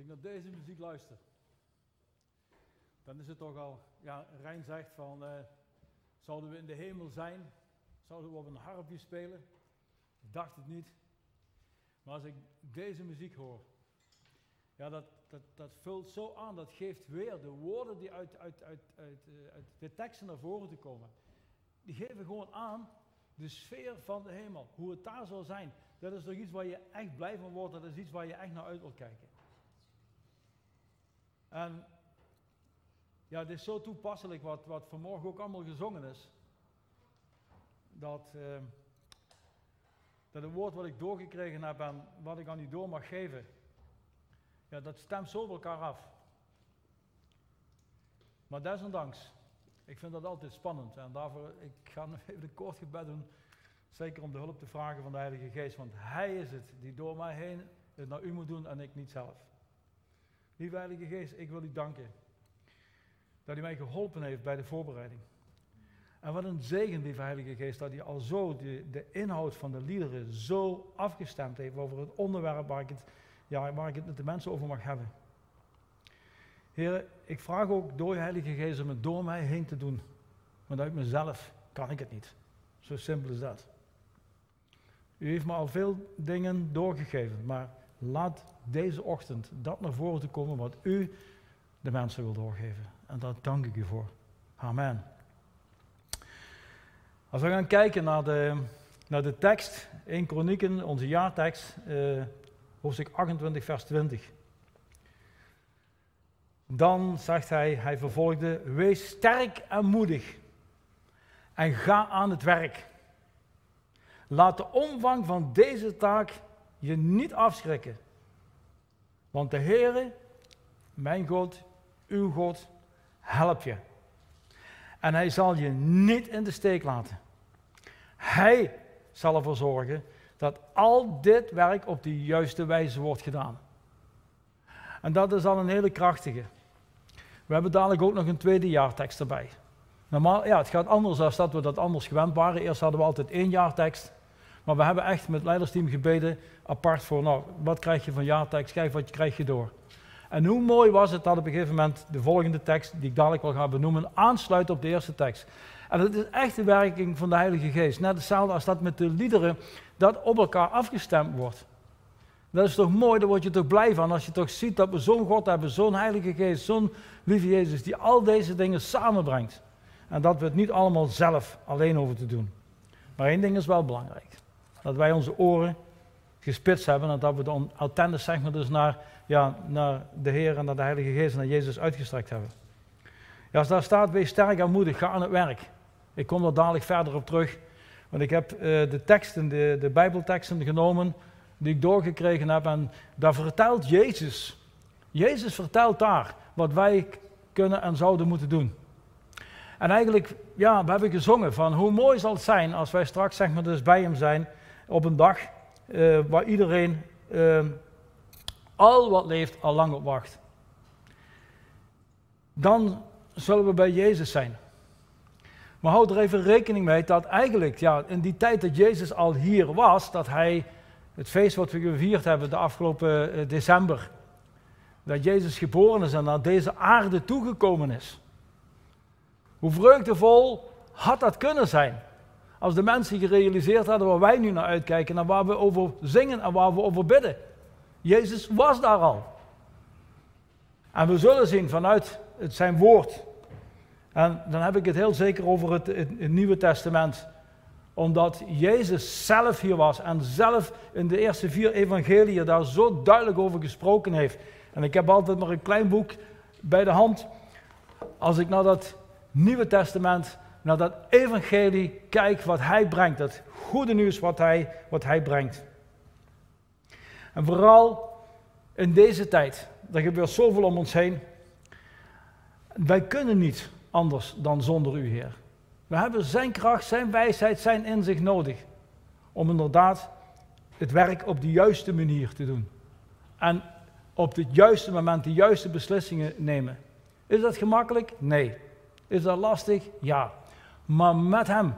ik naar deze muziek luister, dan is het toch al, ja, Rijn zegt van, eh, zouden we in de hemel zijn? Zouden we op een harpje spelen? Ik dacht het niet. Maar als ik deze muziek hoor, ja, dat, dat, dat vult zo aan, dat geeft weer de woorden die uit, uit, uit, uit, eh, uit de teksten naar voren te komen. Die geven gewoon aan de sfeer van de hemel, hoe het daar zal zijn. Dat is toch iets waar je echt blij van wordt, dat is iets waar je echt naar uit wilt kijken. En ja, het is zo toepasselijk wat, wat vanmorgen ook allemaal gezongen is. Dat, uh, dat het woord wat ik doorgekregen heb en wat ik aan u door mag geven, ja, dat stemt zo op elkaar af. Maar desondanks, ik vind dat altijd spannend. En daarvoor, ik ga even een kort gebed doen. Zeker om de hulp te vragen van de Heilige Geest. Want Hij is het die door mij heen het naar u moet doen en ik niet zelf. Lieve Heilige Geest, ik wil u danken. Dat u mij geholpen heeft bij de voorbereiding. En wat een zegen, lieve Heilige Geest, dat u al zo de, de inhoud van de liederen zo afgestemd heeft over het onderwerp waar ik het, ja, waar ik het met de mensen over mag hebben. Heer, ik vraag ook door je Heilige Geest om het door mij heen te doen. Want uit mezelf kan ik het niet. Zo simpel is dat. U heeft me al veel dingen doorgegeven, maar laat deze ochtend dat naar voren te komen wat u de mensen wil doorgeven. En daar dank ik u voor. Amen. Als we gaan kijken naar de, naar de tekst, 1 Kronieken, onze jaartekst, eh, hoofdstuk 28, vers 20. Dan zegt hij, hij vervolgde, wees sterk en moedig en ga aan het werk. Laat de omvang van deze taak je niet afschrikken. Want de Heere, mijn God, uw God, helpt je. En hij zal je niet in de steek laten. Hij zal ervoor zorgen dat al dit werk op de juiste wijze wordt gedaan. En dat is al een hele krachtige. We hebben dadelijk ook nog een tweede jaartekst erbij. Normaal, ja, het gaat anders dan dat we dat anders gewend waren. Eerst hadden we altijd één jaartekst. Maar we hebben echt met het leidersteam gebeden apart voor, nou, wat krijg je van jaartekst? Kijk, wat krijg je door? En hoe mooi was het dat op een gegeven moment de volgende tekst, die ik dadelijk wel ga benoemen, aansluit op de eerste tekst. En dat is echt de werking van de Heilige Geest. Net hetzelfde als dat met de liederen, dat op elkaar afgestemd wordt. Dat is toch mooi, daar word je toch blij van als je toch ziet dat we zo'n God hebben, zo'n Heilige Geest, zo'n lieve Jezus, die al deze dingen samenbrengt. En dat we het niet allemaal zelf alleen over te doen. Maar één ding is wel belangrijk. Dat wij onze oren gespitst hebben en dat we de antennes zeg maar dus naar, ja, naar de Heer en naar de Heilige Geest en naar Jezus uitgestrekt hebben. Ja, als daar staat, wees sterk en moedig, ga aan het werk. Ik kom er dadelijk verder op terug. Want ik heb uh, de teksten, de, de Bijbelteksten genomen die ik doorgekregen heb. En daar vertelt Jezus. Jezus vertelt daar wat wij kunnen en zouden moeten doen. En eigenlijk, ja, we hebben gezongen van hoe mooi zal het zijn als wij straks zeg maar dus bij hem zijn op een dag uh, waar iedereen uh, al wat leeft al lang op wacht. Dan zullen we bij Jezus zijn. Maar houd er even rekening mee dat eigenlijk ja, in die tijd dat Jezus al hier was, dat hij het feest wat we gevierd hebben de afgelopen uh, december, dat Jezus geboren is en naar deze aarde toegekomen is. Hoe vreugdevol had dat kunnen zijn? Als de mensen gerealiseerd hadden waar wij nu naar uitkijken en waar we over zingen en waar we over bidden. Jezus was daar al. En we zullen zien vanuit het zijn woord. En dan heb ik het heel zeker over het, het, Nieuwe Testament. Omdat Jezus zelf hier was en zelf in de eerste vier evangeliën daar zo duidelijk over gesproken heeft. En ik heb altijd maar een klein boek bij de hand. Als ik naar dat Nieuwe Testament, naar dat evangelie kijk wat hij brengt. Dat goede nieuws wat hij, wat hij brengt. En vooral in deze tijd, er gebeurt zoveel om ons heen. Wij kunnen niet anders dan zonder u, Heer. We hebben zijn kracht, zijn wijsheid, zijn inzicht nodig. Om inderdaad het werk op de juiste manier te doen. En op het juiste moment de juiste beslissingen nemen. Is dat gemakkelijk? Nee. Is dat lastig? Ja. Maar met Hem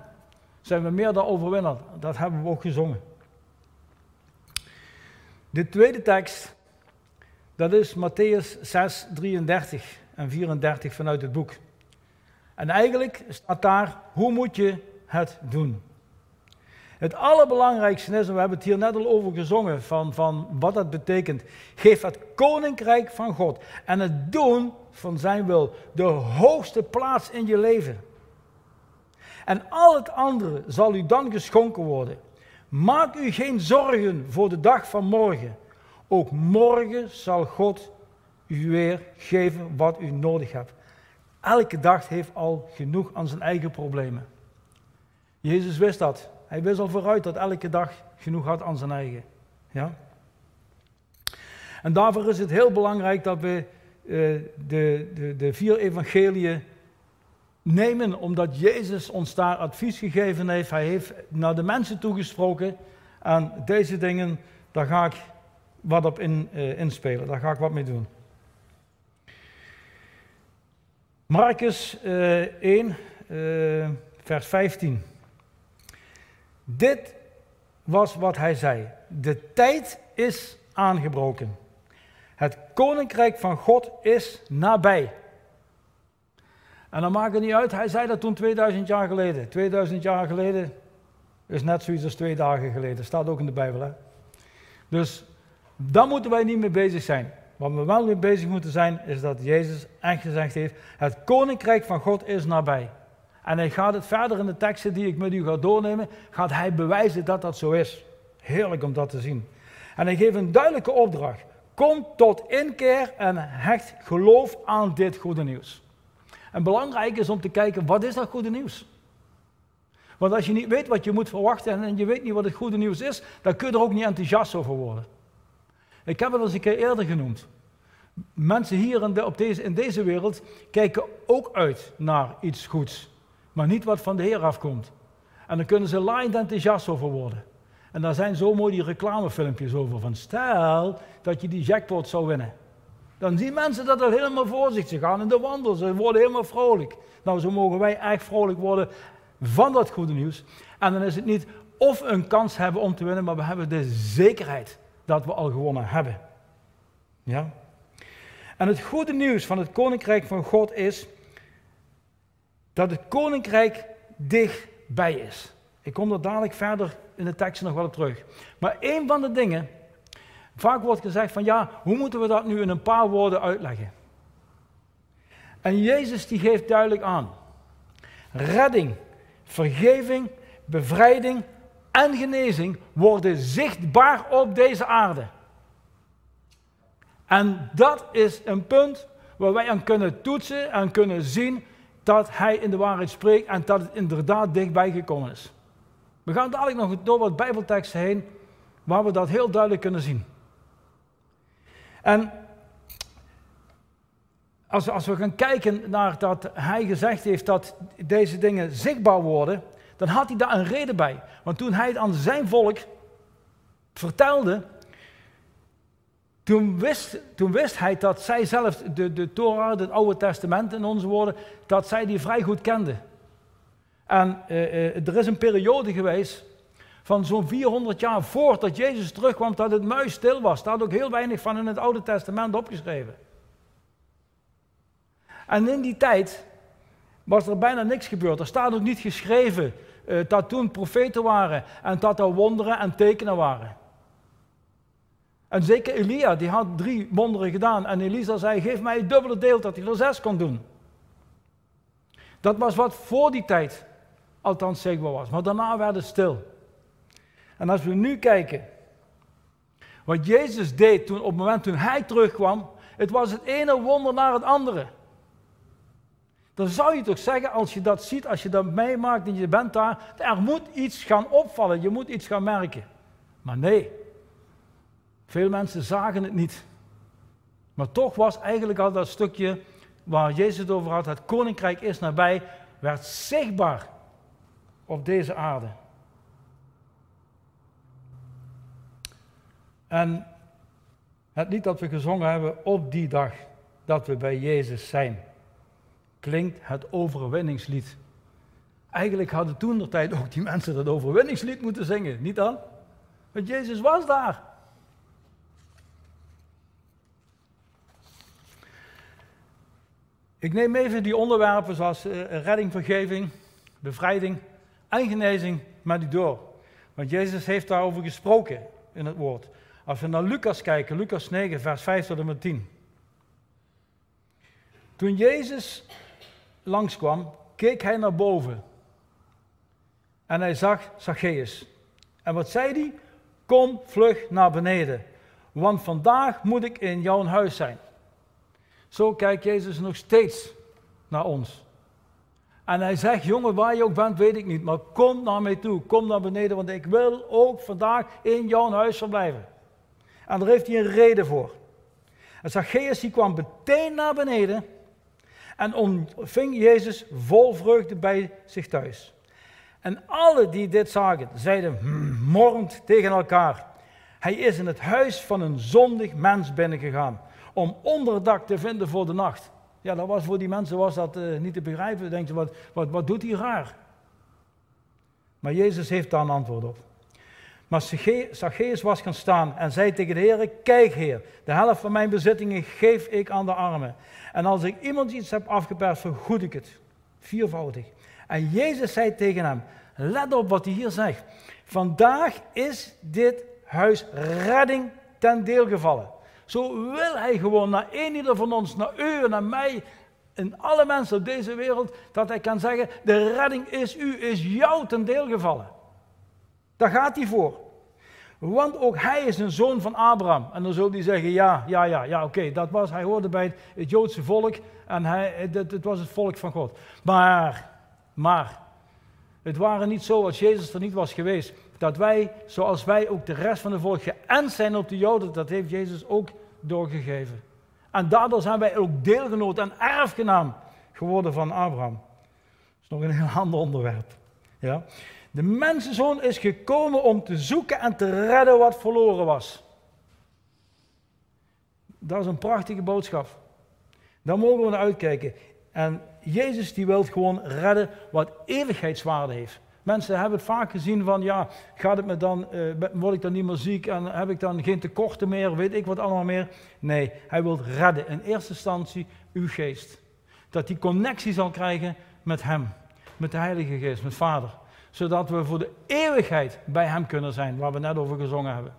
zijn we meer dan overwinnaar. Dat hebben we ook gezongen. De tweede tekst, Dat is Matthäus 6, 33 en 34 vanuit het boek. En eigenlijk staat daar, hoe moet je het doen? Het allerbelangrijkste is, en we hebben het hier net al over gezongen, van, van wat dat betekent. Geef het koninkrijk van God en het doen van zijn wil de hoogste plaats in je leven. En al het andere zal u dan geschonken worden. Maak u geen zorgen voor de dag van morgen. Ook morgen zal God u weer geven wat u nodig hebt. Elke dag heeft al genoeg aan zijn eigen problemen. Jezus wist dat. Hij wist al vooruit dat elke dag genoeg had aan zijn eigen. Ja? En daarvoor is het heel belangrijk dat we uh, de, de, de vier evangeliën nemen, omdat Jezus ons daar advies gegeven heeft. Hij heeft naar de mensen toegesproken. En deze dingen, daar ga ik wat op in, uh, inspelen. Daar ga ik wat mee doen. Marcus uh, 1, vers 15. Dit was wat hij zei. De tijd is aangebroken. Het koninkrijk van God is nabij. En dan maakt het niet uit, hij zei dat toen 2000 jaar geleden. 2000 jaar geleden is net zoiets als twee dagen geleden. Staat ook in de Bijbel. Hè? Dus daar moeten wij niet mee bezig zijn. Wat we wel mee bezig moeten zijn, is dat Jezus echt gezegd heeft: Het koninkrijk van God is nabij. En hij gaat het verder in de teksten die ik met u ga doornemen, gaat hij bewijzen dat dat zo is. Heerlijk om dat te zien. En hij geeft een duidelijke opdracht. Kom tot inkeer en hecht geloof aan dit goede nieuws. En belangrijk is om te kijken, wat is dat goede nieuws? Want als je niet weet wat je moet verwachten en je weet niet wat het goede nieuws is, dan kun je er ook niet enthousiast over worden. Ik heb het al eens een keer eerder genoemd. Mensen hier in, op deze, in deze wereld kijken ook uit naar iets goeds maar niet wat van de Heer afkomt. En dan kunnen ze laaiend enthousiast over worden. En daar zijn zo mooi die reclamefilmpjes over. Van stel dat je die jackpot zou winnen. Dan zien mensen dat er helemaal voor gaan in de wandel, ze worden helemaal vrolijk. Nou, zo mogen wij echt vrolijk worden van dat goede nieuws. En dan is het niet of een kans hebben om te winnen, maar we hebben de zekerheid dat we al gewonnen hebben. Ja? En het goede nieuws van het koninkrijk van God is dat het koninkrijk dichtbij is. Ik kom er dadelijk verder in de tekst nog wel op terug. Maar een van de dingen, vaak wordt gezegd van ja, hoe moeten we dat nu in een paar woorden uitleggen? En Jezus die geeft duidelijk aan. Redding, vergeving, bevrijding en genezing worden zichtbaar op deze aarde. En dat is een punt waar wij aan kunnen toetsen en kunnen zien dat hij in de waarheid spreekt en dat het inderdaad dichtbij gekomen is. We gaan dadelijk nog door wat bijbelteksten heen waar we dat heel duidelijk kunnen zien. En als, als we gaan kijken naar dat hij gezegd heeft dat deze dingen zichtbaar worden, dan had hij daar een reden bij. Want toen hij het aan zijn volk vertelde, toen wist, toen wist hij dat zij zelf de, de Torah, het Oude Testament in onze woorden, dat zij die vrij goed kenden. En eh, eh, er is een periode geweest van zo'n 400 jaar voordat Jezus terugkwam dat het muis stil was. Daar staat ook heel weinig van in het Oude Testament opgeschreven. En in die tijd was er bijna niks gebeurd. Er staat ook niet geschreven uh, dat toen profeten waren en dat er wonderen en tekenen waren. En zeker Elia, die had drie wonderen gedaan. En Elisa zei, geef mij het dubbele deel dat hij er zes kon doen. Dat was wat voor die tijd althans zichtbaar was. Maar daarna werd het stil. En als we nu kijken, wat Jezus deed toen, op het moment toen hij terugkwam, het was het ene wonder naar het andere. Dan zou je toch zeggen, als je dat ziet, als je dat meemaakt en je bent daar, er moet iets gaan opvallen, je moet iets gaan merken. Maar nee, veel mensen zagen het niet. Maar toch was eigenlijk al dat stukje waar Jezus het over had, het koninkrijk is nabij, werd zichtbaar op deze aarde. En het lied dat we gezongen hebben op die dag dat we bij Jezus zijn, klinkt het overwinningslied. Eigenlijk hadden toen de tijd ook die mensen dat overwinningslied moeten zingen, niet dan? Want Jezus was daar. Ik neem even die onderwerpen zoals uh, redding, vergeving, bevrijding en genezing met u door. Want Jezus heeft daarover gesproken in het woord. Als we naar Lucas kijken, Lucas 9, vers 5 tot en met 10. Toen Jezus langskwam, keek hij naar boven. En hij zag Zacchaeus. En wat zei hij? Kom vlug naar beneden, want vandaag moet ik in jouw huis zijn. Zo kijkt Jezus nog steeds naar ons. En hij zegt, jongen, waar je ook bent, weet ik niet, maar kom naar mij toe, kom naar beneden, want ik wil ook vandaag in jouw huis verblijven. En daar heeft hij een reden voor. En Zacchaeus die kwam meteen naar beneden en ontving Jezus vol vreugde bij zich thuis. En alle die dit zagen, zeiden morrend tegen elkaar, hij is in het huis van een zondig mens binnengegaan om onderdak te vinden voor de nacht. Ja, dat was voor die mensen was dat uh, niet te begrijpen. Denken ze, wat, wat, wat doet hij raar? Maar Jezus heeft daar een antwoord op. Maar Zacchaeus was gaan staan en zei tegen de Heer, kijk Heer, de helft van mijn bezittingen geef ik aan de armen. En als ik iemand iets heb afgeperst, vergoed ik het. Viervoudig. En Jezus zei tegen hem, let op wat hij hier zegt. Vandaag is dit huis redding ten deel gevallen. Zo wil hij gewoon naar een ieder van ons, naar u en naar mij, en alle mensen op deze wereld, dat hij kan zeggen, de redding is u, is jou ten deel gevallen. Daar gaat hij voor. Want ook hij is een zoon van Abraham. En dan zult hij zeggen, ja, ja, ja, ja, oké, dat was, hij hoorde bij het, Joodse volk en hij, het, het was het volk van God. Maar, maar, het waren niet zo als Jezus er niet was geweest, dat wij, zoals wij ook de rest van de volk geënt zijn op de Joden, dat heeft Jezus ook doorgegeven. En daardoor zijn wij ook deelgenoot en erfgenaam geworden van Abraham. Dat is nog een heel ander onderwerp. Ja? De mensenzoon is gekomen om te zoeken en te redden wat verloren was. Dat is een prachtige boodschap. Daar mogen we naar uitkijken. En Jezus die wil gewoon redden wat eeuwigheidswaarde heeft. Mensen hebben het vaak gezien van, ja, gaat het me dan, uh, word ik dan niet meer ziek en heb ik dan geen tekorten meer, weet ik wat allemaal meer. Nee, hij wil redden in eerste instantie uw geest. Dat die connectie zal krijgen met hem, met de Heilige Geest, met Vader. Zodat we voor de eeuwigheid bij hem kunnen zijn, waar we net over gezongen hebben.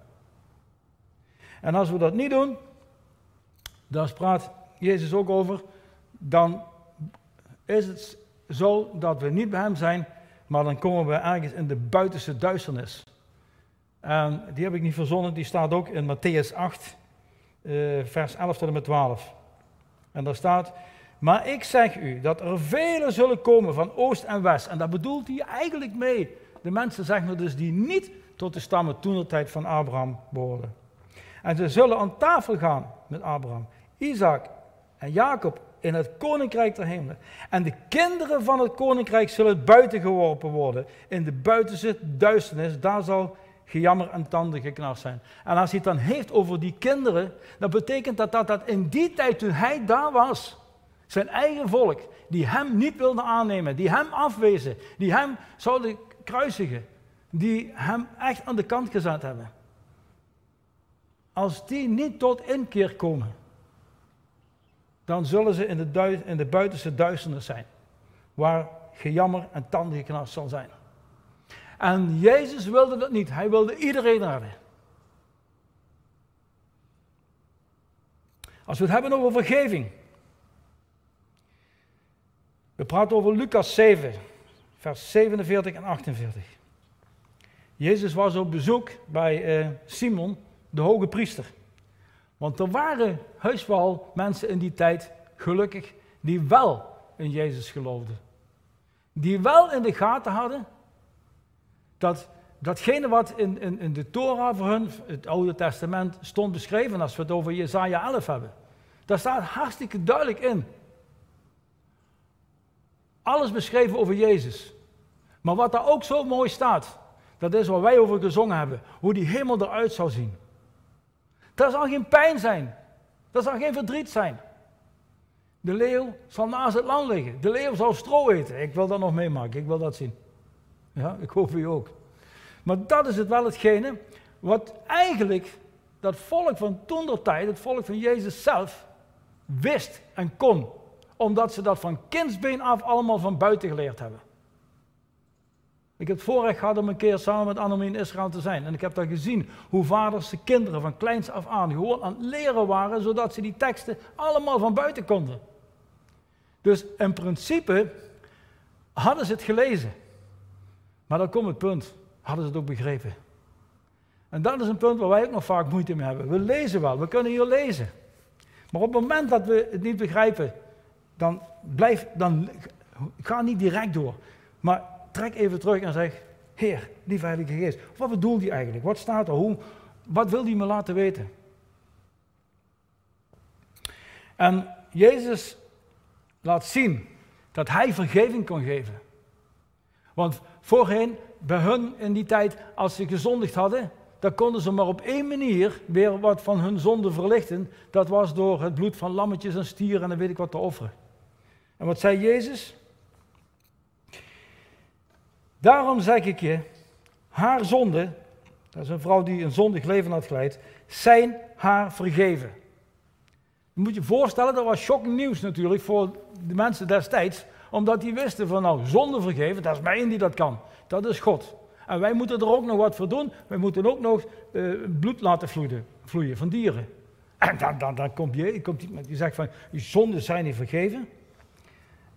En als we dat niet doen, daar praat Jezus ook over, dan is het zo dat we niet bij hem zijn maar dan komen we ergens in de buitenste duisternis. En die heb ik niet verzonnen, die staat ook in Matthäus 8, eh, vers 11 tot en met 12. En daar staat, maar ik zeg u dat er velen zullen komen van oost en west. En daar bedoelt hij eigenlijk mee. De mensen, zeggen we dus, die niet tot de stammen toen de tijd van Abraham behoorden. En ze zullen aan tafel gaan met Abraham, Isaac en Jacob in het koninkrijk der hemelen. En de kinderen van het koninkrijk zullen buiten geworpen worden. In de buitenste duisternis, daar zal gejammer en tanden geknarst zijn. En als hij het dan heeft over die kinderen, dan betekent dat dat, dat in die tijd toen hij daar was, zijn eigen volk, die hem niet wilde aannemen, die hem afwezen, die hem zouden kruisigen, die hem echt aan de kant gezet hebben. Als die niet tot inkeer komen, dan zullen ze in de, de buitenste duisternis zijn, waar gejammer en tandengeknars zal zijn. En Jezus wilde dat niet, hij wilde iedereen redden. Als we het hebben over vergeving. We praten over Lucas 7, vers 47 en 48. Jezus was op bezoek bij uh, Simon, de hoge priester. Want er waren heus wel mensen in die tijd, gelukkig, die wel in Jezus geloofden. Die wel in de gaten hadden dat datgene wat in, in, in de Torah voor hun, het Oude Testament, stond beschreven, als we het over Jesaja 11 hebben. Daar staat hartstikke duidelijk in. Alles beschreven over Jezus. Maar wat daar ook zo mooi staat, dat is wat wij over gezongen hebben. Hoe die hemel eruit zou zien. Dat zal geen pijn zijn. Dat zal geen verdriet zijn. De leeuw zal naast het land liggen. De leeuw zal stro eten. Ik wil dat nog meemaken. Ik wil dat zien. Ja, ik hoop u ook. Maar dat is het wel hetgene wat eigenlijk dat volk van toen tijd, het volk van Jezus zelf, wist en kon. Omdat ze dat van kindsbeen af allemaal van buiten geleerd hebben. Ik heb het voorrecht gehad om een keer samen met Annemie in Israël te zijn. En ik heb daar gezien hoe vaders de kinderen van kleins af aan gewoon aan het leren waren, zodat ze die teksten allemaal van buiten konden. Dus in principe hadden ze het gelezen. Maar dan komt het punt, hadden ze het ook begrepen. En dat is een punt waar wij ook nog vaak moeite mee hebben. We lezen wel, we kunnen hier lezen. Maar op het moment dat we het niet begrijpen, dan blijf, dan ga niet direct door. Maar trek even terug en zeg, Heer, lieve Heilige Geest, wat bedoelt hij eigenlijk? Wat staat er? Hoe, wat wil hij me laten weten? En Jezus laat zien dat hij vergeving kon geven. Want voorheen, bij hun in die tijd, als ze gezondigd hadden, dan konden ze maar op één manier weer wat van hun zonde verlichten. Dat was door het bloed van lammetjes en stieren en dan weet ik wat te offeren. En wat zei Jezus? Daarom zeg ik je, haar zonde, dat is een vrouw die een zondig leven had geleid, zijn haar vergeven. Je moet je voorstellen, dat was shocking nieuws natuurlijk voor de mensen destijds, omdat die wisten van nou, zonde vergeven, dat is één die dat kan. Dat is God. En wij moeten er ook nog wat voor doen. Wij moeten ook nog uh, bloed laten vloeien, vloeien van dieren. En dan, dan, dan komt, je, komt die zegt van, je zonden zijn niet vergeven.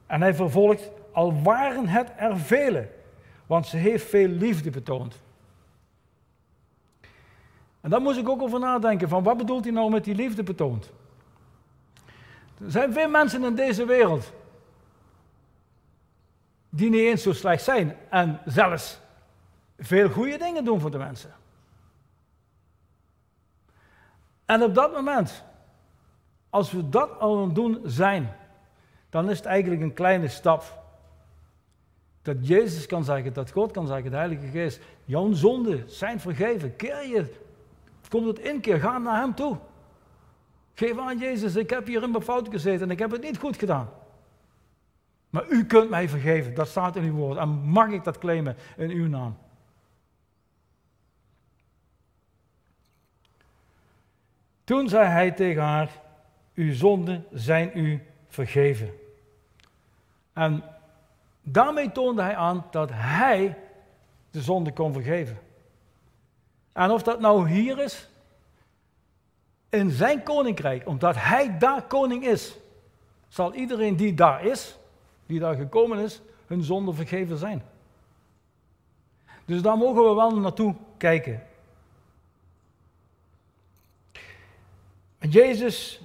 En hij vervolgt, al waren het er vele, want ze heeft veel liefde betoond. En daar moest ik ook over nadenken, van wat bedoelt hij nou met die liefde betoond? Er zijn veel mensen in deze wereld die niet eens zo slecht zijn en zelfs veel goede dingen doen voor de mensen. En op dat moment, als we dat al aan doen zijn, dan is het eigenlijk een kleine stap. Dat Jezus kan zeggen, dat God kan zeggen, de Heilige Geest, jouw zonden zijn vergeven. Keer je, komt het in keer, ga naar Hem toe. Geef aan Jezus, ik heb hier in mijn fout gezeten en ik heb het niet goed gedaan. Maar u kunt mij vergeven, dat staat in uw woord. En mag ik dat claimen in uw naam? Toen zei hij tegen haar: Uw zonden zijn u vergeven. En daarmee toonde hij aan dat hij de zonde kon vergeven. En of dat nou hier is, in zijn koninkrijk, omdat hij daar koning is, zal iedereen die daar is, die daar gekomen is, hun zonde vergeven zijn. Dus daar mogen we wel naartoe kijken. En Jezus,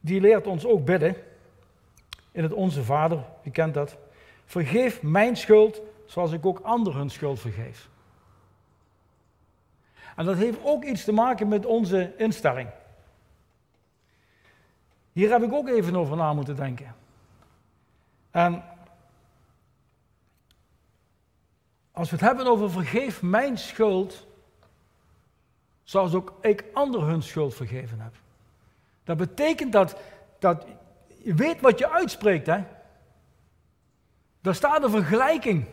die leert ons ook bidden in het Onze Vader, u kent dat. Vergeef mijn schuld zoals ik ook anderen hun schuld vergeef. En dat heeft ook iets te maken met onze instelling. Hier heb ik ook even over na moeten denken. En als we het hebben over vergeef mijn schuld, zoals ook ik anderen hun schuld vergeven heb. Dat betekent dat, dat je weet wat je uitspreekt, hè. Daar staat een vergelijking.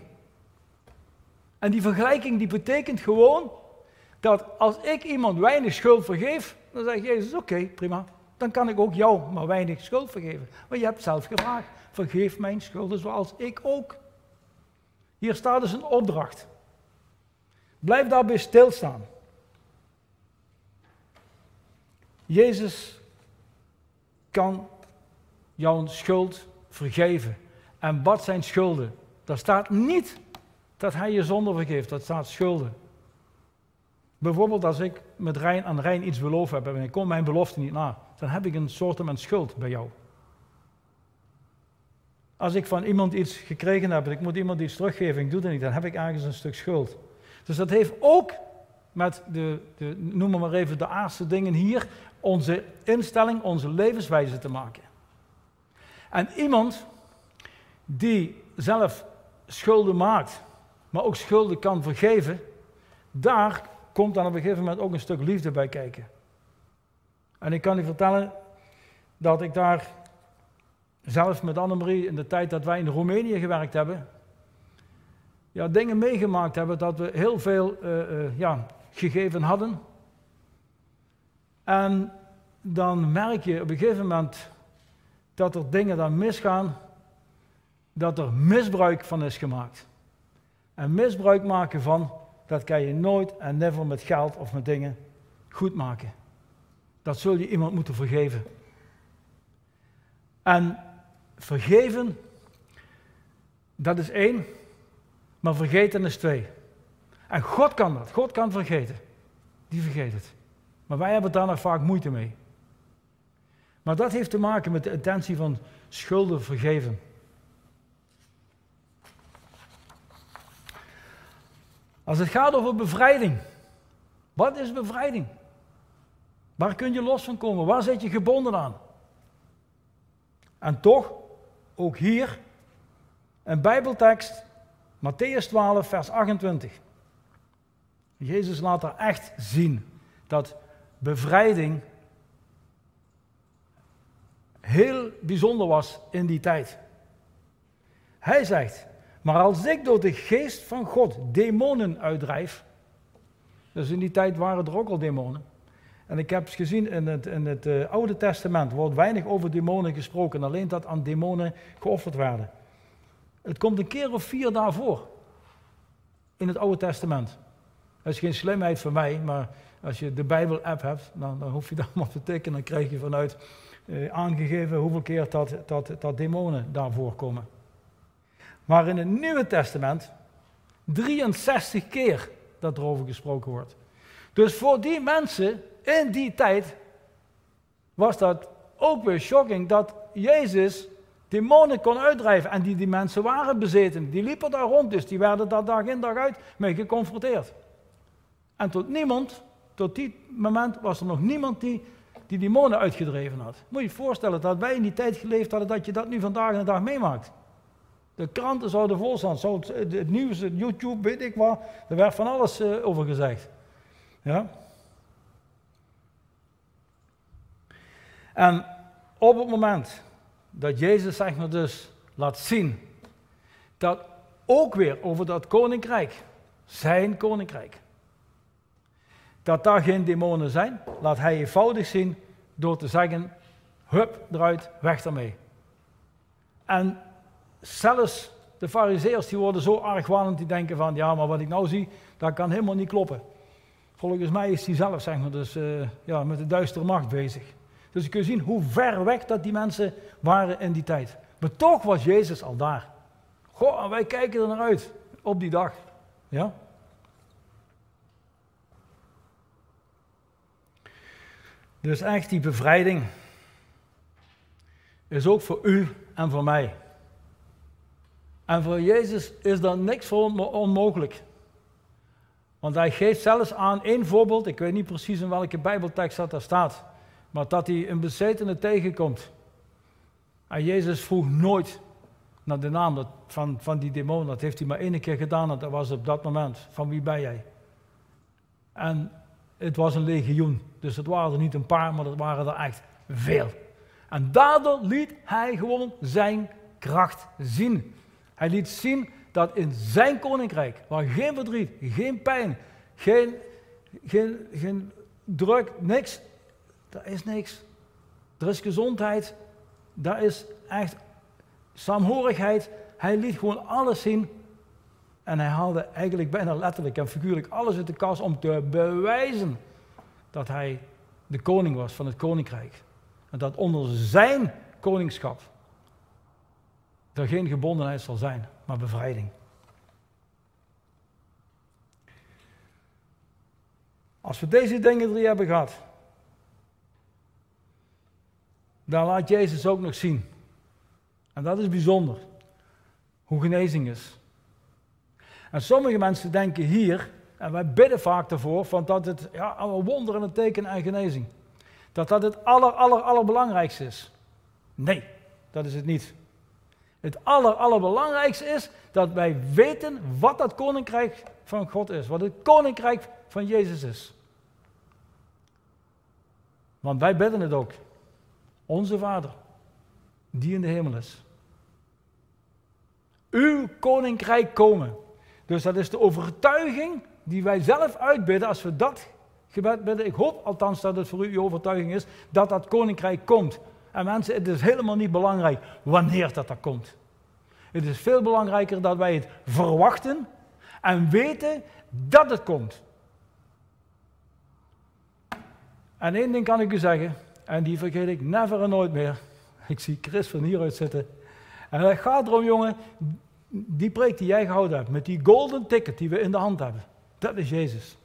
En die vergelijking die betekent gewoon dat als ik iemand weinig schuld vergeef, dan zegt Jezus, oké, prima. Dan kan ik ook jou maar weinig schuld vergeven. Maar je hebt zelf gevraagd, vergeef mijn schulden zoals ik ook. Hier staat dus een opdracht. Blijf daarbij stilstaan. Jezus kan jouw schuld vergeven. En wat zijn schulden? Daar staat niet dat hij je zonde vergeeft, dat staat schulden. Bijvoorbeeld als ik met Rijn aan Rijn iets beloofd heb en ik kom mijn belofte niet na, dan heb ik een soort van schuld bij jou. Als ik van iemand iets gekregen heb en ik moet iemand iets teruggeven, ik doe dat niet, dan heb ik ergens een stuk schuld. Dus dat heeft ook met de, de noem maar even de aardse dingen hier, onze instelling, onze levenswijze te maken. En iemand die zelf schulden maakt, maar ook schulden kan vergeven, daar komt dan op een gegeven moment ook een stuk liefde bij kijken. En ik kan u vertellen dat ik daar zelf met Annemarie in de tijd dat wij in Roemenië gewerkt hebben, ja, dingen meegemaakt hebben dat we heel veel uh, uh, ja, gegeven hadden. En dan merk je op een gegeven moment dat er dingen dan misgaan, dat er misbruik van is gemaakt. En misbruik maken van, dat kan je nooit en never met geld of met dingen goed maken. Dat zul je iemand moeten vergeven. En vergeven, dat is één, maar vergeten is twee. En God kan dat. God kan vergeten. Die vergeet het. Maar wij hebben daar nog vaak moeite mee. Maar dat heeft te maken met de intentie van schulden vergeven. Als het gaat over bevrijding. Wat is bevrijding? Waar kun je los van komen? Waar zit je gebonden aan? En toch, ook hier, een Bijbeltekst, Matthäus 12, vers 28. Jezus laat er echt zien dat bevrijding heel bijzonder was in die tijd. Hij zegt, maar als ik door de geest van God demonen uitdrijf, dus in die tijd waren er ook al demonen. En ik heb gezien in het, in het uh, Oude Testament wordt weinig over demonen gesproken, alleen dat aan demonen geofferd werden. Het komt een keer of vier daarvoor in het Oude Testament. Dat is geen slimheid van mij, maar als je de Bijbel-app hebt, dan, hoef je daar maar te tikken. Dan krijg je vanuit eh, aangegeven hoeveel keer dat, dat, dat demonen daarvoor komen. Maar in het Nieuwe Testament 63 keer dat erover gesproken wordt. Dus voor die mensen in die tijd was dat ook weer shocking dat Jezus demonen kon uitdrijven. En die, die mensen waren bezeten. Die liepen daar rond, dus die werden daar dag in dag uit mee geconfronteerd. En tot niemand, tot die moment was er nog niemand die die demonen uitgedreven had. Moet je je voorstellen dat wij in die tijd geleefd hadden dat je dat nu vandaag en de dag meemaakt. De kranten zouden vol staan, het, het nieuws, het YouTube, weet ik wat. Er werd van alles uh, over gezegd. Ja? En op het moment dat Jezus zeg maar dus laat zien dat ook weer over dat koninkrijk, zijn koninkrijk, dat daar geen demonen zijn, laat hij eenvoudig zien door te zeggen, hup, eruit, weg ermee. En zelfs de fariseërs die worden zo argwanend, die denken van, ja, maar wat ik nou zie, dat kan helemaal niet kloppen. Volgens mij is hij zelf, zeg maar, dus uh, ja, met de duistere macht bezig. Dus je kunt zien hoe ver weg dat die mensen waren in die tijd. Maar toch was Jezus al daar. Goh, en wij kijken er naar uit op die dag. Ja? Dus echt die bevrijding is ook voor u en voor mij. En voor Jezus is er niks voor onmogelijk. Want hij geeft zelfs aan één voorbeeld, ik weet niet precies in welke Bijbeltekst dat daar staat, maar dat hij een bezetene tegenkomt. En Jezus vroeg nooit naar de naam van, van die demon, dat heeft hij maar één keer gedaan en dat was op dat moment. Van wie ben jij? En het was een legioen. Dus het waren er niet een paar, maar het waren er echt veel. En daardoor liet hij gewoon zijn kracht zien. Hij liet zien dat in zijn koninkrijk, waar geen verdriet, geen pijn, geen, geen, geen druk, niks, er is niks. Er is gezondheid, daar is echt saamhorigheid. Hij liet gewoon alles zien. En hij haalde eigenlijk bijna letterlijk en figuurlijk alles uit de kast om te bewijzen dat hij de koning was van het koninkrijk. En dat onder zijn koningschap er geen gebondenheid zal zijn, maar bevrijding. Als we deze dingen drie hebben gehad, dan laat Jezus ook nog zien. En dat is bijzonder, hoe genezing is. En sommige mensen denken hier, en wij bidden vaak ervoor, van dat het ja, een wonder en een teken en genezing. Dat dat het aller, aller, allerbelangrijkste is. Nee, dat is het niet. Het aller, allerbelangrijkste is dat wij weten wat dat koninkrijk van God is. Wat het koninkrijk van Jezus is. Want wij bidden het ook. Onze Vader, die in de hemel is. Uw koninkrijk komen. Dus dat is de overtuiging die wij zelf uitbidden, als we dat gebed bidden, ik hoop althans dat het voor u uw overtuiging is, dat dat koninkrijk komt. En mensen, het is helemaal niet belangrijk wanneer dat er komt. Het is veel belangrijker dat wij het verwachten en weten dat het komt. En één ding kan ik u zeggen, en die vergeet ik never en nooit meer. Ik zie Chris van hieruit zitten. En het gaat erom, jongen, die preek die jij gehouden hebt, met die golden ticket die we in de hand hebben, dat is Jezus.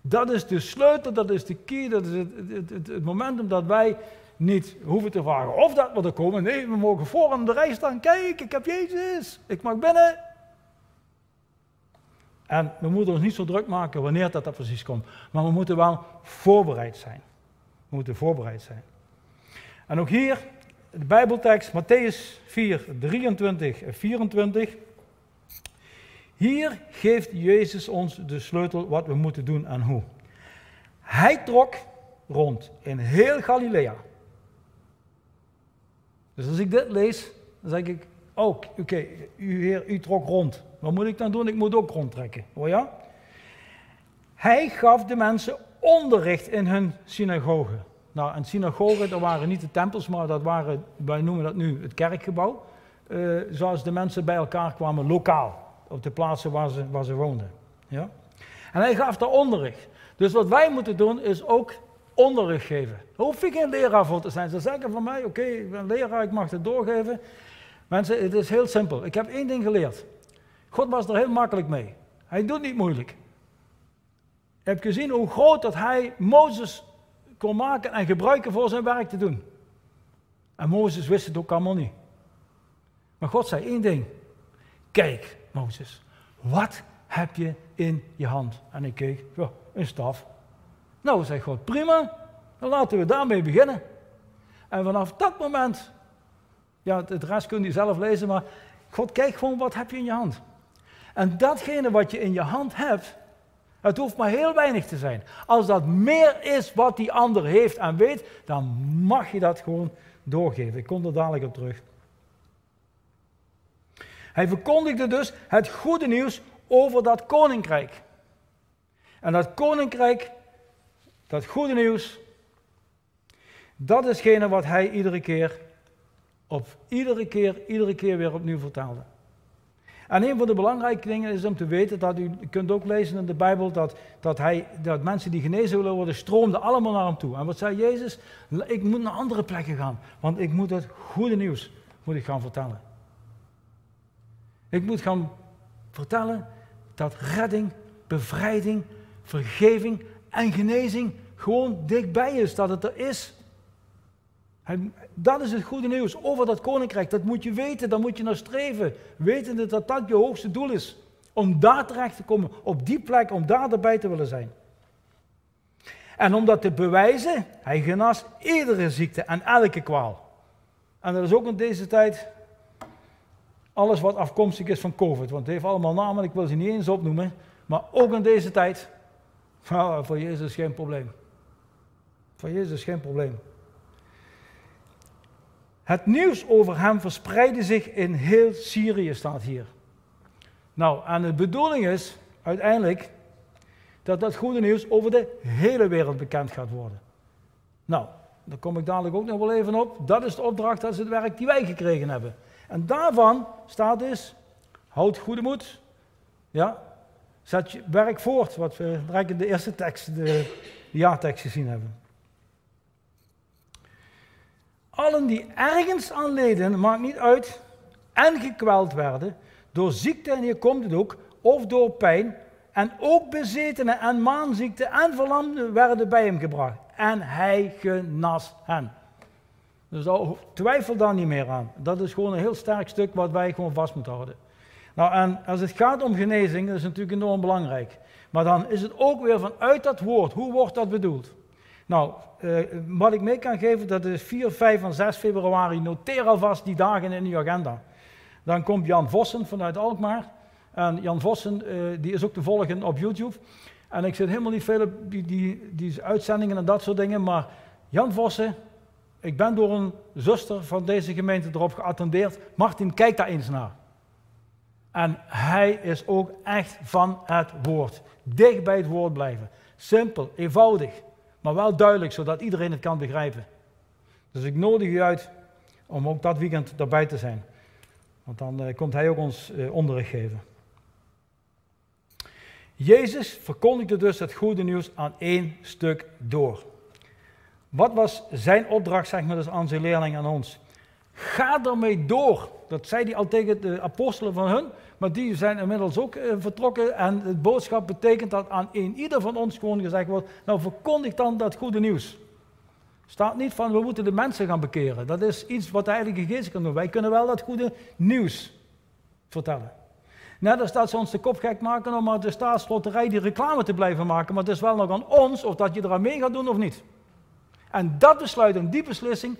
Dat is de sleutel, dat is de key, dat is het, het, het, momentum dat wij niet hoeven te vragen of dat we er komen. Nee, we mogen voor aan de rij staan. Kijk, ik heb Jezus. Ik mag binnen. En we moeten ons niet zo druk maken wanneer dat, dat precies komt. Maar we moeten wel voorbereid zijn. We moeten voorbereid zijn. En ook hier, de Bijbeltekst, Matthäus 4, 23 en 24. Hier geeft Jezus ons de sleutel wat we moeten doen en hoe. Hij trok rond in heel Galilea. Dus als ik dit lees, dan zeg ik, oh, oké, u heer, u trok rond. Wat moet ik dan doen? Ik moet ook rondtrekken. Hoor ja? Hij gaf de mensen onderricht in hun synagoge. Nou, een synagoge, dat waren niet de tempels, maar dat waren, wij noemen dat nu het kerkgebouw. Uh, zoals de mensen bij elkaar kwamen lokaal op de plaatsen waar ze, waar ze woonden. Ja? En hij gaf daar onderricht. Dus wat wij moeten doen is ook onderricht geven. Daar hoef ik geen leraar voor te zijn. Ze zeggen van mij, oké, ik ben leraar, ik mag het doorgeven. Mensen, het is heel simpel. Ik heb één ding geleerd. God was er heel makkelijk mee. Hij doet niet moeilijk. Je hebt gezien hoe groot dat hij Mozes kon maken en gebruiken voor zijn werk te doen. En Mozes wist het ook allemaal niet. Maar God zei één ding. Kijk, Mozes, wat heb je in je hand? En ik keek, een staf. Nou, zei God, prima, dan laten we daarmee beginnen. En vanaf dat moment, ja, het rest kun je zelf lezen, maar God kijkt gewoon, wat heb je in je hand? En datgene wat je in je hand hebt, het hoeft maar heel weinig te zijn. Als dat meer is wat die ander heeft en weet, dan mag je dat gewoon doorgeven. Ik kom er dadelijk op terug. Hij verkondigde dus het goede nieuws over dat koninkrijk. En dat koninkrijk, dat goede nieuws, dat is hetgene wat hij iedere keer, op iedere keer, iedere keer weer opnieuw vertelde. En een van de belangrijke dingen is om te weten dat u, kunt ook lezen in de Bijbel dat, dat, hij, dat mensen die genezen willen worden, stroomden allemaal naar hem toe. En wat zei Jezus? Ik moet naar andere plekken gaan, want ik moet het goede nieuws moet ik gaan vertellen. Ik moet gaan vertellen dat redding, bevrijding, vergeving en genezing gewoon dichtbij is, dat het er is. Dat is het goede nieuws over dat koninkrijk. Dat moet je weten, daar moet je naar streven. Wetende dat dat je hoogste doel is. Om daar terecht te komen, op die plek, om daar erbij te willen zijn. En om dat te bewijzen, hij genas iedere ziekte en elke kwaal. En dat is ook in deze tijd alles wat afkomstig is van COVID. Want het heeft allemaal namen, ik wil ze niet eens opnoemen. Maar ook in deze tijd, nou, voor Jezus geen probleem. Voor Jezus geen probleem. Het nieuws over hem verspreidde zich in heel Syrië, staat hier. Nou, en de bedoeling is uiteindelijk dat dat goede nieuws over de hele wereld bekend gaat worden. Nou, daar kom ik dadelijk ook nog wel even op. Dat is de opdracht, dat is het werk die wij gekregen hebben. En daarvan staat dus, houd goede moed. Ja, zet je werk voort, wat we direct in de eerste tekst, de jaartekst gezien hebben. Allen die ergens aan leden, maakt niet uit, en gekweld werden, door ziekte, en hier komt het ook, of door pijn, en ook bezetenen en maanziekte en verlamden werden bij hem gebracht. En hij genas hen. Dus twijfel daar niet meer aan. Dat is gewoon een heel sterk stuk wat wij gewoon vast moeten houden. Nou, en als het gaat om genezing, dat is natuurlijk enorm belangrijk. Maar dan is het ook weer vanuit dat woord. Hoe wordt dat bedoeld? Nou, eh, wat ik mee kan geven, dat is 4, 5 en 6 februari. Noteer alvast die dagen in uw agenda. Dan komt Jan Vossen vanuit Alkmaar. En Jan Vossen, eh, die is ook te volgen op YouTube. En ik zit helemaal niet veel op die, die, die uitzendingen en dat soort dingen. Maar Jan Vossen, ik ben door een zuster van deze gemeente erop geattendeerd. Martin, kijk daar eens naar. En hij is ook echt van het woord. Dicht bij het woord blijven. Simpel, eenvoudig, maar wel duidelijk, zodat iedereen het kan begrijpen. Dus ik nodig u uit om ook dat weekend daarbij te zijn. Want dan eh, komt hij ook ons eh, onderricht geven. Jezus verkondigde dus het goede nieuws aan één stuk door. Wat was zijn opdracht, zeg maar, dus aan zijn leerling aan ons? Ga ermee door. Dat zei hij al tegen de apostelen van hun, maar die zijn inmiddels ook eh, vertrokken. En het boodschap betekent dat aan een ieder van ons gewoon gezegd wordt: Nou, verkondig dan dat goede nieuws. Staat niet van we moeten de mensen gaan bekeren. Dat is iets wat de Heilige Geest kan doen. Wij kunnen wel dat goede nieuws vertellen. Net als dat ze ons de kop gek maken om maar de staatsloterij die reclame te blijven maken. Maar het is wel nog aan ons of dat je eraan mee gaat doen of niet. En dat besluit en die beslissing,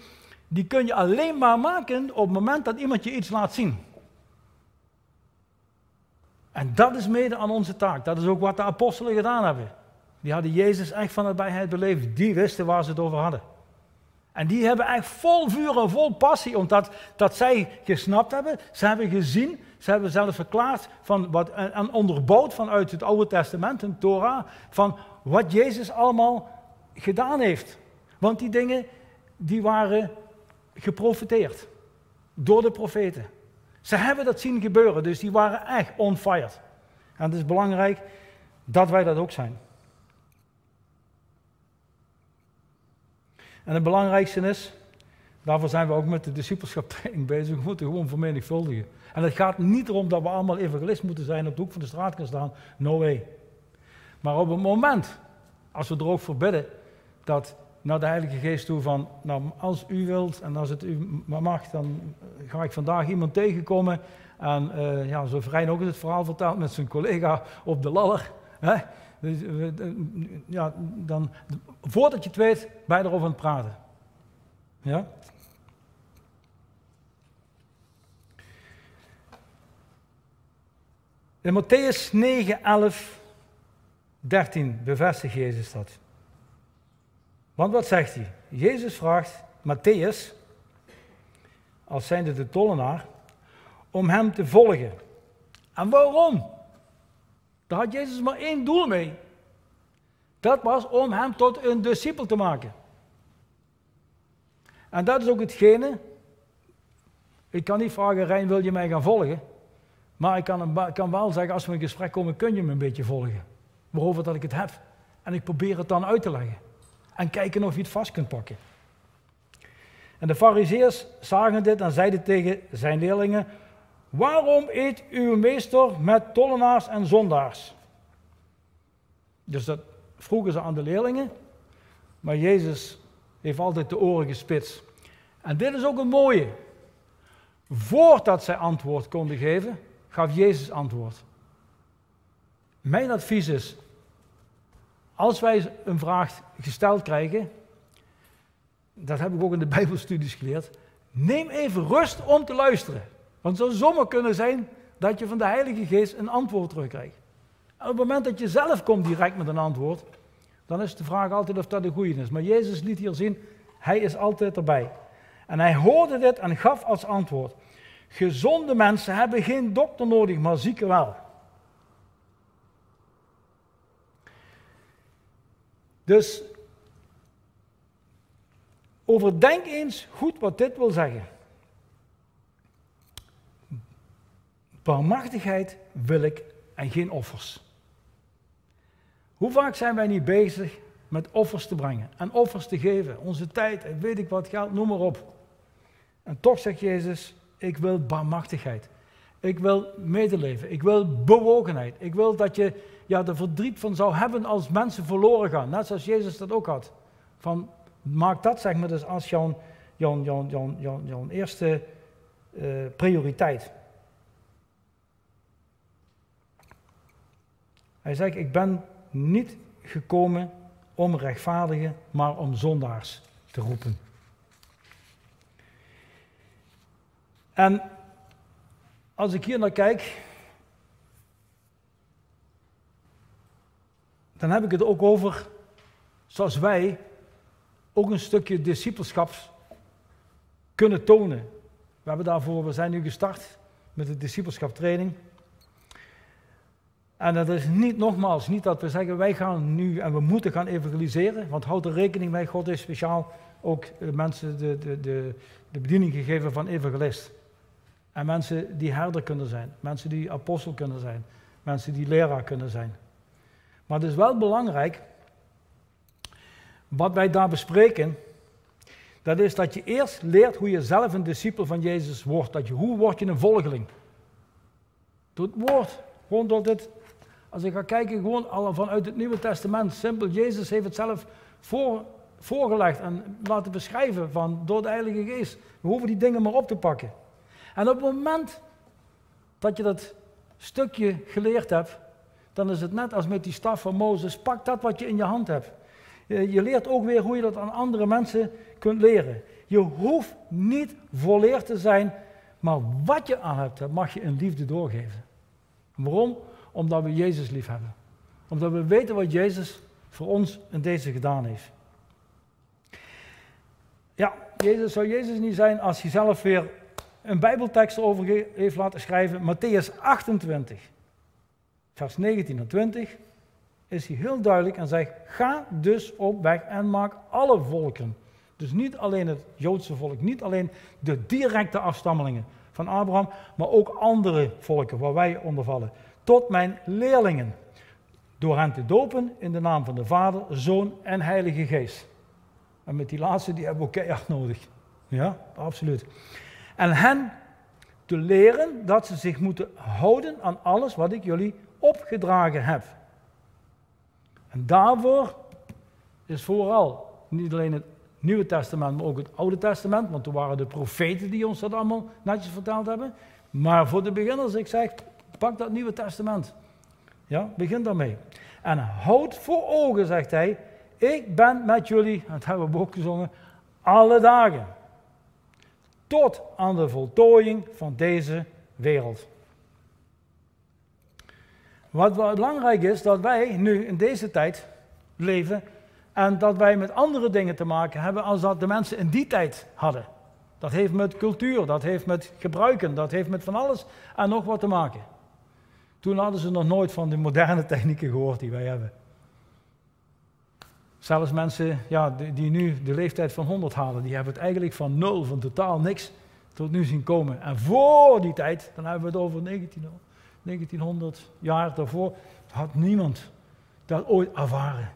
die kun je alleen maar maken op het moment dat iemand je iets laat zien. En dat is mede aan onze taak. Dat is ook wat de apostelen gedaan hebben. Die hadden Jezus echt van nabijheid beleefd. Die wisten waar ze het over hadden. En die hebben echt vol vuur en vol passie, omdat dat zij gesnapt hebben. Ze hebben gezien, ze hebben zelfs verklaard van wat, en onderbouwd vanuit het Oude Testament, een Torah, van wat Jezus allemaal gedaan heeft. Want die dingen, die waren geprofiteerd door de profeten. Ze hebben dat zien gebeuren, dus die waren echt on fire. En het is belangrijk dat wij dat ook zijn. En het belangrijkste is, daarvoor zijn we ook met de discipelschaptraining bezig, we moeten gewoon vermenigvuldigen. En het gaat niet erom dat we allemaal evangelist moeten zijn, op de hoek van de straat kunnen staan, no way. Maar op het moment, als we er ook voor bidden, dat naar de Heilige Geest toe van, nou als u wilt en als het u mag, dan ga ik vandaag iemand tegenkomen. En uh, ja, zo Vrijn ook het verhaal verteld met zijn collega op de ladder. Hè? Dus, eh, ja, dan, voordat je het weet, ben je erover aan het praten. Ja? In Matthäus 9, 11, 13 bevestigt Jezus dat. Want wat zegt hij? Jezus vraagt Matthäus, als zijnde de tollenaar, om hem te volgen. En waarom? Daar had Jezus maar één doel mee. Dat was om hem tot een discipel te maken. En dat is ook hetgene. Ik kan niet vragen, Rijn, wil je mij gaan volgen? Maar ik kan, kan wel zeggen, als we in gesprek komen, kun je me een beetje volgen. Waarover dat ik het heb. En ik probeer het dan uit te leggen. En kijken of je het vast kunt pakken. En de fariseërs zagen dit en zeiden tegen zijn leerlingen, Waarom eet uw meester met tollenaars en zondaars? Dus dat vroegen ze aan de leerlingen, maar Jezus heeft altijd de oren gespitst. En dit is ook een mooie. Voordat zij antwoord konden geven, gaf Jezus antwoord. Mijn advies is, als wij een vraag gesteld krijgen, dat heb ik ook in de Bijbelstudies geleerd, neem even rust om te luisteren. Want het zou zomaar kunnen zijn dat je van de Heilige Geest een antwoord terugkrijgt. Op het moment dat je zelf komt direct met een antwoord, dan is de vraag altijd of dat een goede is. Maar Jezus liet hier zien, hij is altijd erbij. En hij hoorde dit en gaf als antwoord. Gezonde mensen hebben geen dokter nodig, maar zieken wel. Dus overdenk eens goed wat dit wil zeggen. Barmachtigheid wil ik en geen offers. Hoe vaak zijn wij niet bezig met offers te brengen en offers te geven, onze tijd en weet ik wat geld, noem maar op. En toch zegt Jezus, ik wil barmachtigheid. Ik wil medeleven. Ik wil bewogenheid. Ik wil dat je ja, er verdriet van zou hebben als mensen verloren gaan. Net zoals Jezus dat ook had. Van, maak dat zeg maar dus als jouw, jouw, jouw, jouw, jouw eerste uh, prioriteit. Hij zegt, ik ben niet gekomen om rechtvaardigen, maar om zondaars te roepen. En als ik hier naar kijk, dan heb ik het ook over, zoals wij ook een stukje discipelschap kunnen tonen. We hebben daarvoor, we zijn nu gestart met de discipelschaptraining. En dat is niet, nogmaals, niet dat we zeggen wij gaan nu en we moeten gaan evangeliseren, want houd er rekening mee, God is speciaal ook mensen de, de, de, de bediening gegeven van evangelist. En mensen die herder kunnen zijn, mensen die apostel kunnen zijn, mensen die leraar kunnen zijn. Maar het is wel belangrijk, wat wij daar bespreken, dat is dat je eerst leert hoe je zelf een discipel van Jezus wordt. Dat je, hoe word je een volgeling? Door het woord. Gewoon door dit. Als ik ga kijken, gewoon al vanuit het Nieuwe Testament. Simpel, Jezus heeft het zelf voor, voorgelegd en laten beschrijven van, door de Heilige Geest. We hoeven die dingen maar op te pakken. En op het moment dat je dat stukje geleerd hebt, dan is het net als met die staf van Mozes. Pak dat wat je in je hand hebt. Je leert ook weer hoe je dat aan andere mensen kunt leren. Je hoeft niet volleerd te zijn, maar wat je aan hebt, mag je in liefde doorgeven. Waarom? Omdat we Jezus lief hebben. Omdat we weten wat Jezus voor ons in deze gedaan heeft. Ja, Jezus, zou Jezus niet zijn als hij zelf weer een Bijbeltekst over heeft laten schrijven. Matthäus 28, vers 19 en 20 is hij heel duidelijk en zegt: Ga dus op weg en maak alle volken. Dus niet alleen het Joodse volk, niet alleen de directe afstammelingen van Abraham, maar ook andere volken waar wij onder vallen. Tot mijn leerlingen. Door hen te dopen in de naam van de Vader, Zoon en Heilige Geest. En met die laatste, die hebben we ook keihard nodig. Ja, absoluut. En hen te leren dat ze zich moeten houden aan alles wat ik jullie opgedragen heb. En daarvoor is vooral niet alleen het Nieuwe Testament, maar ook het Oude Testament, want toen waren de profeten die ons dat allemaal netjes verteld hebben. Maar voor de beginners, ik zeg, pak dat Nieuwe Testament. Ja, begin daarmee. En houd voor ogen, zegt hij, ik ben met jullie, dat hebben we ook gezongen, alle dagen. Tot aan de voltooiing van deze wereld. Wat belangrijk is, dat wij nu in deze tijd leven en dat wij met andere dingen te maken hebben als dat de mensen in die tijd hadden. Dat heeft met cultuur, dat heeft met gebruiken, dat heeft met van alles en nog wat te maken. Toen hadden ze nog nooit van de moderne technieken gehoord die wij hebben. Zelfs mensen ja, die, nu de leeftijd van 100 halen, die hebben het eigenlijk van nul, van totaal niks, tot nu zien komen. En voor die tijd, dan hebben we het over 1900, 1900 jaar daarvoor, had niemand dat ooit ervaren.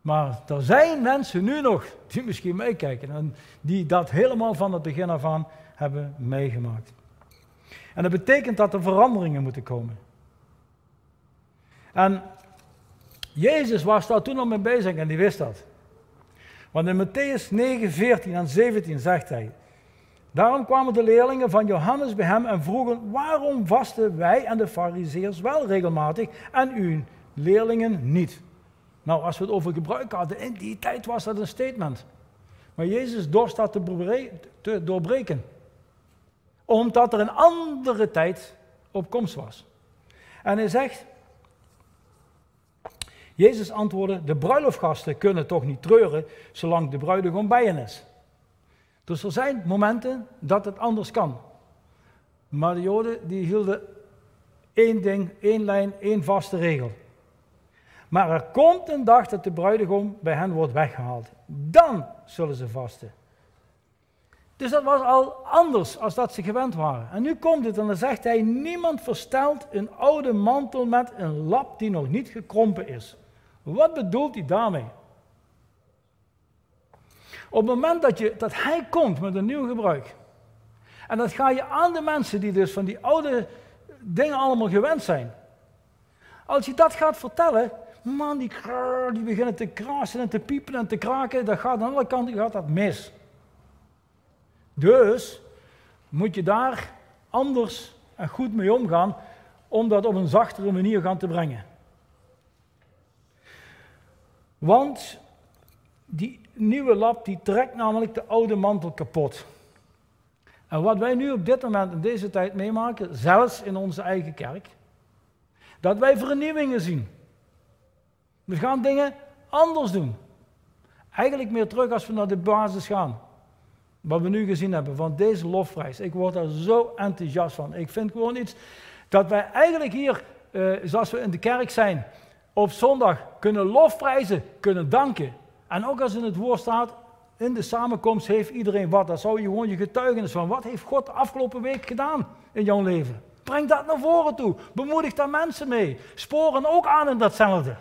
Maar er zijn mensen nu nog die misschien meekijken en die dat helemaal van het begin af aan hebben meegemaakt. En dat betekent dat er veranderingen moeten komen. En Jezus was daar toen al mee bezig en die wist dat. Want in Matthäus 9, 14 en 17 zegt hij: Daarom kwamen de leerlingen van Johannes bij hem en vroegen: Waarom vasten wij en de Farizeeërs wel regelmatig en uw leerlingen niet? Nou, als we het over gebruik hadden, in die tijd was dat een statement. Maar Jezus dorst dat te doorbreken. Omdat er een andere tijd op komst was. En hij zegt, Jezus antwoordde, de bruiloftgasten kunnen toch niet treuren zolang de bruidegom bij hen is. Dus er zijn momenten dat het anders kan. Maar de Joden die hielden één ding, één lijn, één vaste regel. Maar er komt een dag dat de bruidegom bij hen wordt weggehaald. Dan zullen ze vasten. Dus dat was al anders als dat ze gewend waren. En nu komt het en dan zegt hij: Niemand verstelt een oude mantel met een lap die nog niet gekrompen is. Wat bedoelt hij daarmee? Op het moment dat, je, dat hij komt met een nieuw gebruik, en dat ga je aan de mensen die dus van die oude dingen allemaal gewend zijn. Als je dat gaat vertellen, man, die, die beginnen te krasen en te piepen en te kraken, dat gaat aan alle kanten gaat dat mis. Dus moet je daar anders en goed mee omgaan om dat op een zachtere manier gaan te brengen. Want die nieuwe lap die trekt namelijk de oude mantel kapot. En wat wij nu op dit moment in deze tijd meemaken, zelfs in onze eigen kerk, dat wij vernieuwingen zien. We gaan dingen anders doen. Eigenlijk meer terug als we naar de basis gaan. Wat we nu gezien hebben van deze lofprijs. Ik word daar zo enthousiast van. Ik vind gewoon iets dat wij eigenlijk hier, eh, zoals we in de kerk zijn, op zondag kunnen lofprijzen, kunnen danken. En ook als in het woord staat, in de samenkomst heeft iedereen wat. Dan zou je gewoon je getuigenis van wat heeft God de afgelopen week gedaan in jouw leven. Breng dat naar voren toe. Bemoedig daar mensen mee. Sporen ook aan in datzelfde.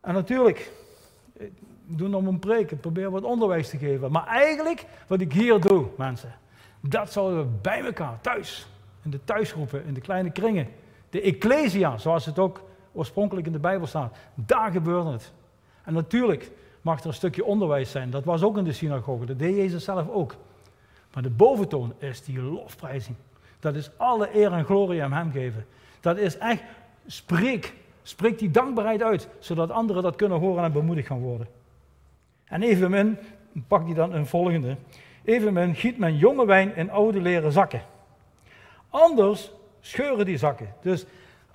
En natuurlijk, ik doe nog een preek, ik probeer wat onderwijs te geven. Maar eigenlijk, wat ik hier doe, mensen, dat zouden we bij elkaar, thuis, in de thuisgroepen, in de kleine kringen, de ecclesia, zoals het ook oorspronkelijk in de Bijbel staat, daar gebeurt het. En natuurlijk mag er een stukje onderwijs zijn, dat was ook in de synagoge, dat deed Jezus zelf ook. Maar de boventoon is die lofprijzing. Dat is alle eer en glorie aan Hem geven. Dat is echt, spreek, spreek die dankbaarheid uit, zodat anderen dat kunnen horen en bemoedigd gaan worden. En evenmin, pak die dan een volgende, evenmin giet men jonge wijn in oude leren zakken. Anders scheuren die zakken. Dus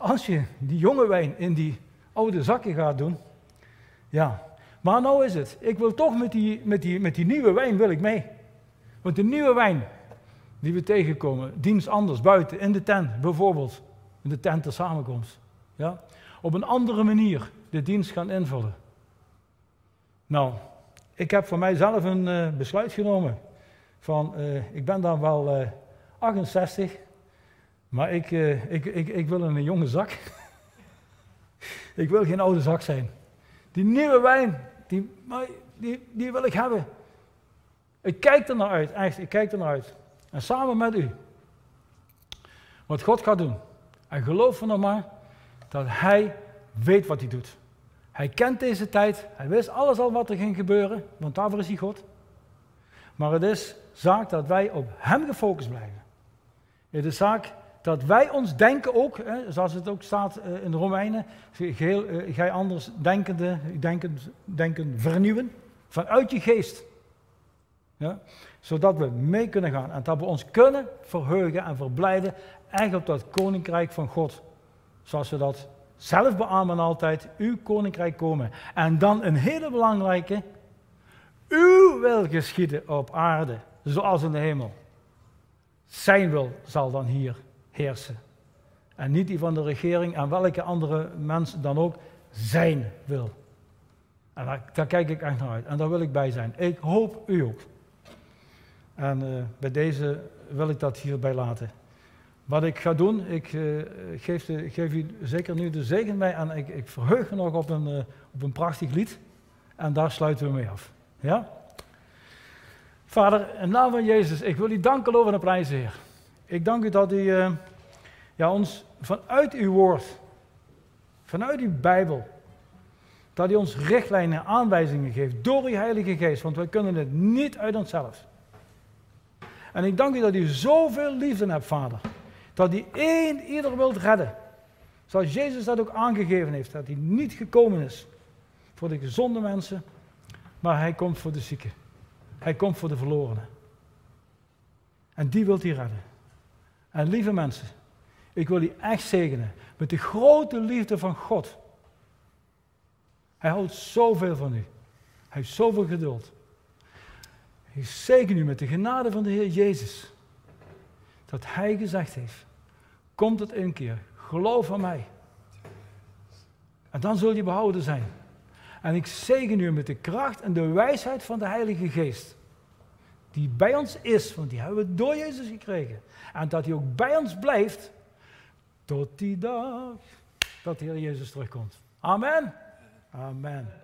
als je die jonge wijn in die oude zakken gaat doen, ja. Maar nou is het, ik wil toch met die, met die, met die nieuwe wijn wil ik mee. Want de nieuwe wijn die we tegenkomen, dienst anders, buiten, in de tent bijvoorbeeld, in de tent ter samenkomst. Ja? Op een andere manier de dienst gaan invullen. Nou, ik heb voor mijzelf een uh, besluit genomen. Van, uh, ik ben dan wel uh, 68, maar ik, ik, ik, ik wil een jonge zak. ik wil geen oude zak zijn. Die nieuwe wijn, die, die, die wil ik hebben. Ik kijk er naar uit, echt, ik kijk er naar uit. En samen met u. Wat God gaat doen. En geloof er nog maar dat Hij weet wat Hij doet. Hij kent deze tijd. Hij wist alles al wat er ging gebeuren, want daarvoor is Hij God. Maar het is zaak dat wij op Hem gefocust blijven. Het is zaak dat wij ons denken ook, hè, zoals het ook staat eh, in de Romeinen, geheel, uh, gij anders denkende, denken, denken vernieuwen, vanuit je geest. Ja? Zodat we mee kunnen gaan en dat we ons kunnen verheugen en verblijden echt op dat koninkrijk van God. Zoals we dat zelf beamen altijd, uw koninkrijk komen. En dan een hele belangrijke, uw wil geschieden op aarde, zoals in de hemel. Zijn wil zal dan hier heersen. En niet die van de regering en welke andere mens dan ook, zijn wil. En daar, kijk ik echt naar uit. En daar wil ik bij zijn. Ik hoop u ook. En uh, bij deze wil ik dat hierbij laten. Wat ik ga doen, ik uh, geef, geef, u zeker nu de zegen mee en ik, ik verheug me nog op een, uh, op een prachtig lied. En daar sluiten we mee af. Ja? Vader, in naam van Jezus, ik wil u danken over de prijzen, Heer. Ik dank u dat u ja, ons vanuit uw woord, vanuit uw Bijbel, dat u ons richtlijnen en aanwijzingen geeft door uw Heilige Geest, want wij kunnen het niet uit onszelf. En ik dank u dat u zoveel liefde hebt, Vader. Dat u één ieder wilt redden. Zoals Jezus dat ook aangegeven heeft. Dat hij niet gekomen is voor de gezonde mensen. Maar hij komt voor de zieken. Hij komt voor de verlorenen. En die wilt hij redden. En lieve mensen, ik wil u echt zegenen met de grote liefde van God. Hij houdt zoveel van u. Hij heeft zoveel geduld. Ik zegen u met de genade van de Heer Jezus. Dat Hij gezegd heeft, komt het een keer, geloof aan mij. En dan zul je behouden zijn. En ik zegen u met de kracht en de wijsheid van de Heilige Geest. Die bij ons is, want die hebben we door Jezus gekregen. En dat hij ook bij ons blijft tot die dag dat de Heer Jezus terugkomt. Amen. Amen.